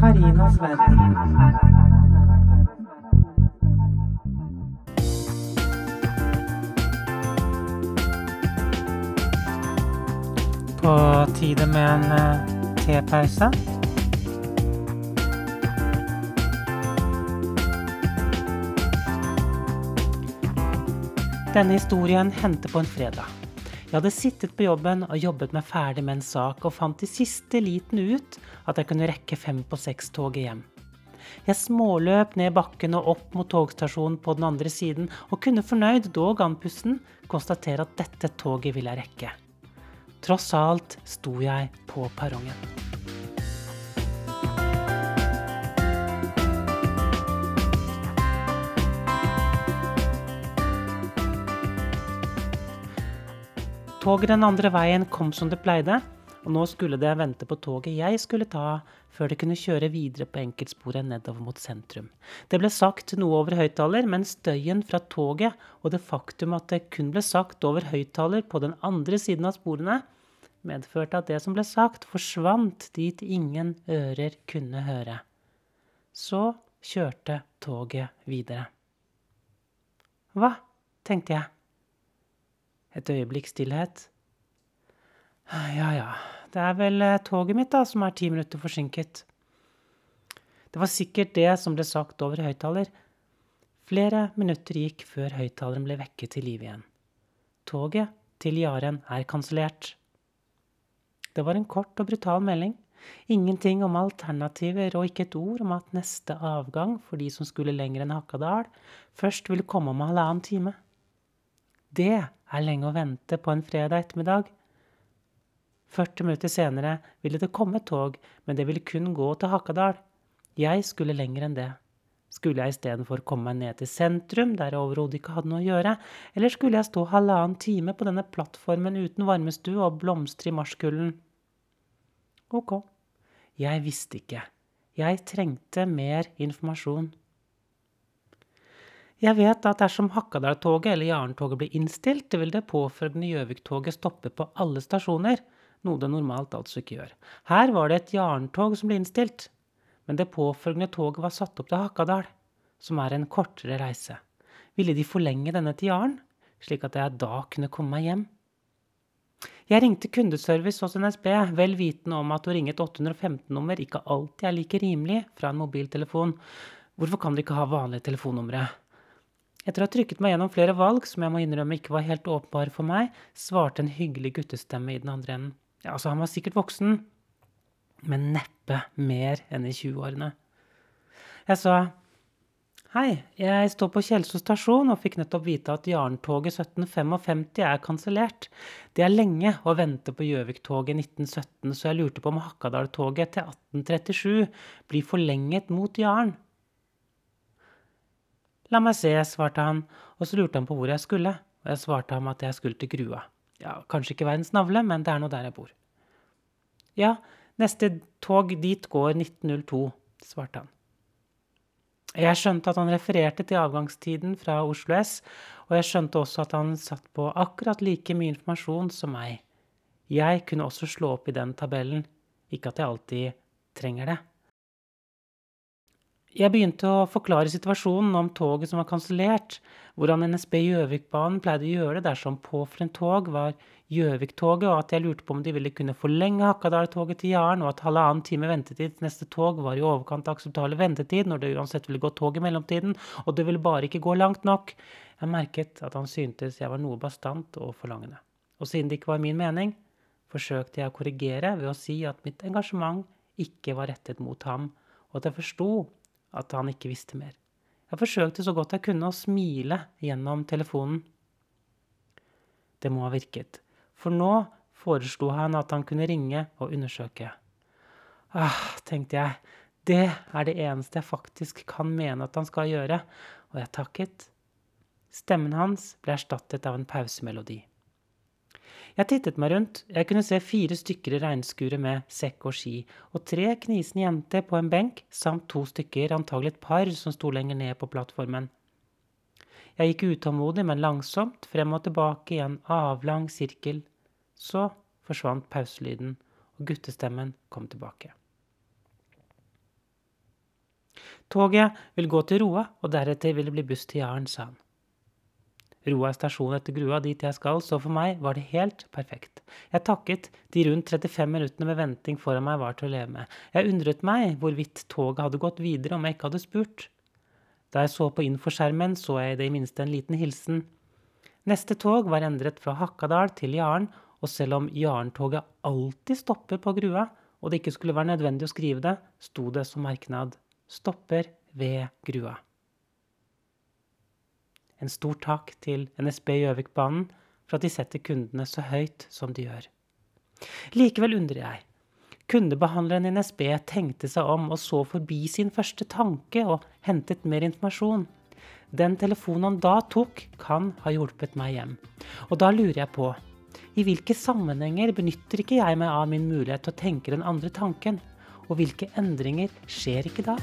Karinas verden. På tide med en uh, tepause. Denne historien hendte på en fredag. Jeg hadde sittet på jobben og jobbet meg ferdig med en sak, og fant i siste liten ut at jeg kunne rekke fem på seks-toget hjem. Jeg småløp ned bakken og opp mot togstasjonen på den andre siden, og kunne fornøyd, dog andpusten, konstatere at dette toget ville jeg rekke. Tross alt sto jeg på perrongen. Toget den andre veien kom som det pleide, og nå skulle det vente på toget jeg skulle ta, før det kunne kjøre videre på enkeltsporet nedover mot sentrum. Det ble sagt noe over høyttaler, men støyen fra toget og det faktum at det kun ble sagt over høyttaler på den andre siden av sporene, medførte at det som ble sagt, forsvant dit ingen ører kunne høre. Så kjørte toget videre. Hva? tenkte jeg. Et øyeblikk stillhet. Ja ja, det er vel eh, toget mitt da som er ti minutter forsinket. Det var sikkert det som ble sagt over høyttaler. Flere minutter gikk før høyttaleren ble vekket til liv igjen. Toget til Jaren er kansellert. Det var en kort og brutal melding. Ingenting om alternativer og ikke et ord om at neste avgang for de som skulle lenger enn Hakadal, først ville komme om halvannen time. Det er lenge å vente på en fredag ettermiddag. 40 minutter senere ville det komme tog, men det ville kun gå til Hakadal. Jeg skulle lenger enn det. Skulle jeg istedenfor komme meg ned til sentrum, der jeg overhodet ikke hadde noe å gjøre, eller skulle jeg stå halvannen time på denne plattformen uten varmestue og blomstre i marskulden? Ok. Jeg visste ikke. Jeg trengte mer informasjon. Jeg vet at dersom Hakadal-toget eller Jaren-toget blir innstilt, vil det påfølgende Gjøvik-toget stoppe på alle stasjoner, noe det normalt altså ikke gjør. Her var det et Jaren-tog som ble innstilt, men det påfølgende toget var satt opp til Hakadal, som er en kortere reise. Ville de forlenge denne til Jaren, slik at jeg da kunne komme meg hjem? Jeg ringte kundeservice hos NSB, vel vitende om at å ringe et 815-nummer ikke alltid er like rimelig fra en mobiltelefon. Hvorfor kan de ikke ha vanlige telefonnumre? Etter å ha trykket meg gjennom flere valg som jeg må innrømme ikke var helt åpenbare for meg, svarte en hyggelig guttestemme i den andre enden. Ja, altså, han var sikkert voksen, men neppe mer enn i 20-årene. Jeg sa Hei, jeg står på Kjelsås stasjon og fikk nettopp vite at Jarntoget 1755 er kansellert. Det er lenge å vente på Gjøvik-toget 1917, så jeg lurte på om Hakadal-toget til 1837 blir forlenget mot Jaren. La meg se, svarte han, og så lurte han på hvor jeg skulle, og jeg svarte ham at jeg skulle til Grua. Ja, kanskje ikke verdens navle, men det er nå der jeg bor. Ja, neste tog dit går 1902, svarte han. Jeg skjønte at han refererte til avgangstiden fra Oslo S, og jeg skjønte også at han satt på akkurat like mye informasjon som meg. Jeg kunne også slå opp i den tabellen, ikke at jeg alltid trenger det. Jeg begynte å forklare situasjonen om toget som var kansellert, hvordan NSB Gjøvikbanen pleide å gjøre det dersom påført tog var Gjøvik-toget, og at jeg lurte på om de ville kunne forlenge Hakadal-toget til Jaren, og at halvannen time ventetid til neste tog var i overkant av akseptabel ventetid når det uansett ville gå tog i mellomtiden, og det ville bare ikke gå langt nok. Jeg merket at han syntes jeg var noe bastant og forlangende. Og siden det ikke var min mening, forsøkte jeg å korrigere ved å si at mitt engasjement ikke var rettet mot ham, og at jeg forsto at han ikke visste mer. Jeg forsøkte så godt jeg kunne å smile gjennom telefonen. Det må ha virket, for nå foreslo han at han kunne ringe og undersøke. Ah, tenkte jeg, det er det eneste jeg faktisk kan mene at han skal gjøre, og jeg takket. Stemmen hans ble erstattet av en pausemelodi. Jeg tittet meg rundt. Jeg kunne se fire stykker i regnskuret med sekk og ski, og tre knisende jenter på en benk, samt to stykker, antagelig et par, som sto lenger ned på plattformen. Jeg gikk utålmodig, men langsomt, frem og tilbake i en avlang sirkel. Så forsvant pauselyden, og guttestemmen kom tilbake. Toget vil gå til Roa, og deretter vil det bli buss til Jaren, sa han. Roa stasjon etter Grua, dit jeg skal, så for meg var det helt perfekt. Jeg takket, de rundt 35 minuttene med venting foran meg var til å leve med. Jeg undret meg hvorvidt toget hadde gått videre om jeg ikke hadde spurt. Da jeg så på infoskjermen, så jeg i det minste en liten hilsen. Neste tog var endret fra Hakadal til Jaren, og selv om Jaren-toget alltid stopper på Grua, og det ikke skulle være nødvendig å skrive det, sto det som merknad 'Stopper ved Grua'. En stor takk til NSB Gjøvikbanen for at de setter kundene så høyt som de gjør. Likevel undrer jeg. Kundebehandleren i NSB tenkte seg om og så forbi sin første tanke og hentet mer informasjon. Den telefonen han da tok, kan ha hjulpet meg hjem. Og da lurer jeg på i hvilke sammenhenger benytter ikke jeg meg av min mulighet til å tenke den andre tanken? Og hvilke endringer skjer ikke da?